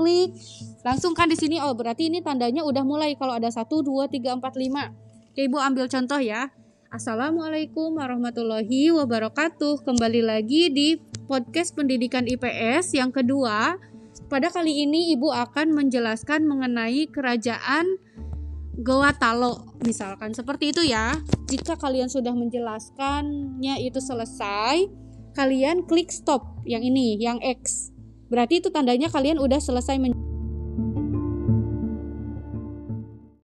klik langsung kan di sini oh berarti ini tandanya udah mulai. Kalau ada 1 2 3 4 5 Oke Ibu ambil contoh ya. Assalamualaikum warahmatullahi wabarakatuh. Kembali lagi di podcast pendidikan IPS yang kedua. Pada kali ini Ibu akan menjelaskan mengenai kerajaan Goa Talo misalkan. Seperti itu ya. Jika kalian sudah menjelaskannya itu selesai kalian klik stop. Yang ini yang X berarti itu tandanya kalian udah selesai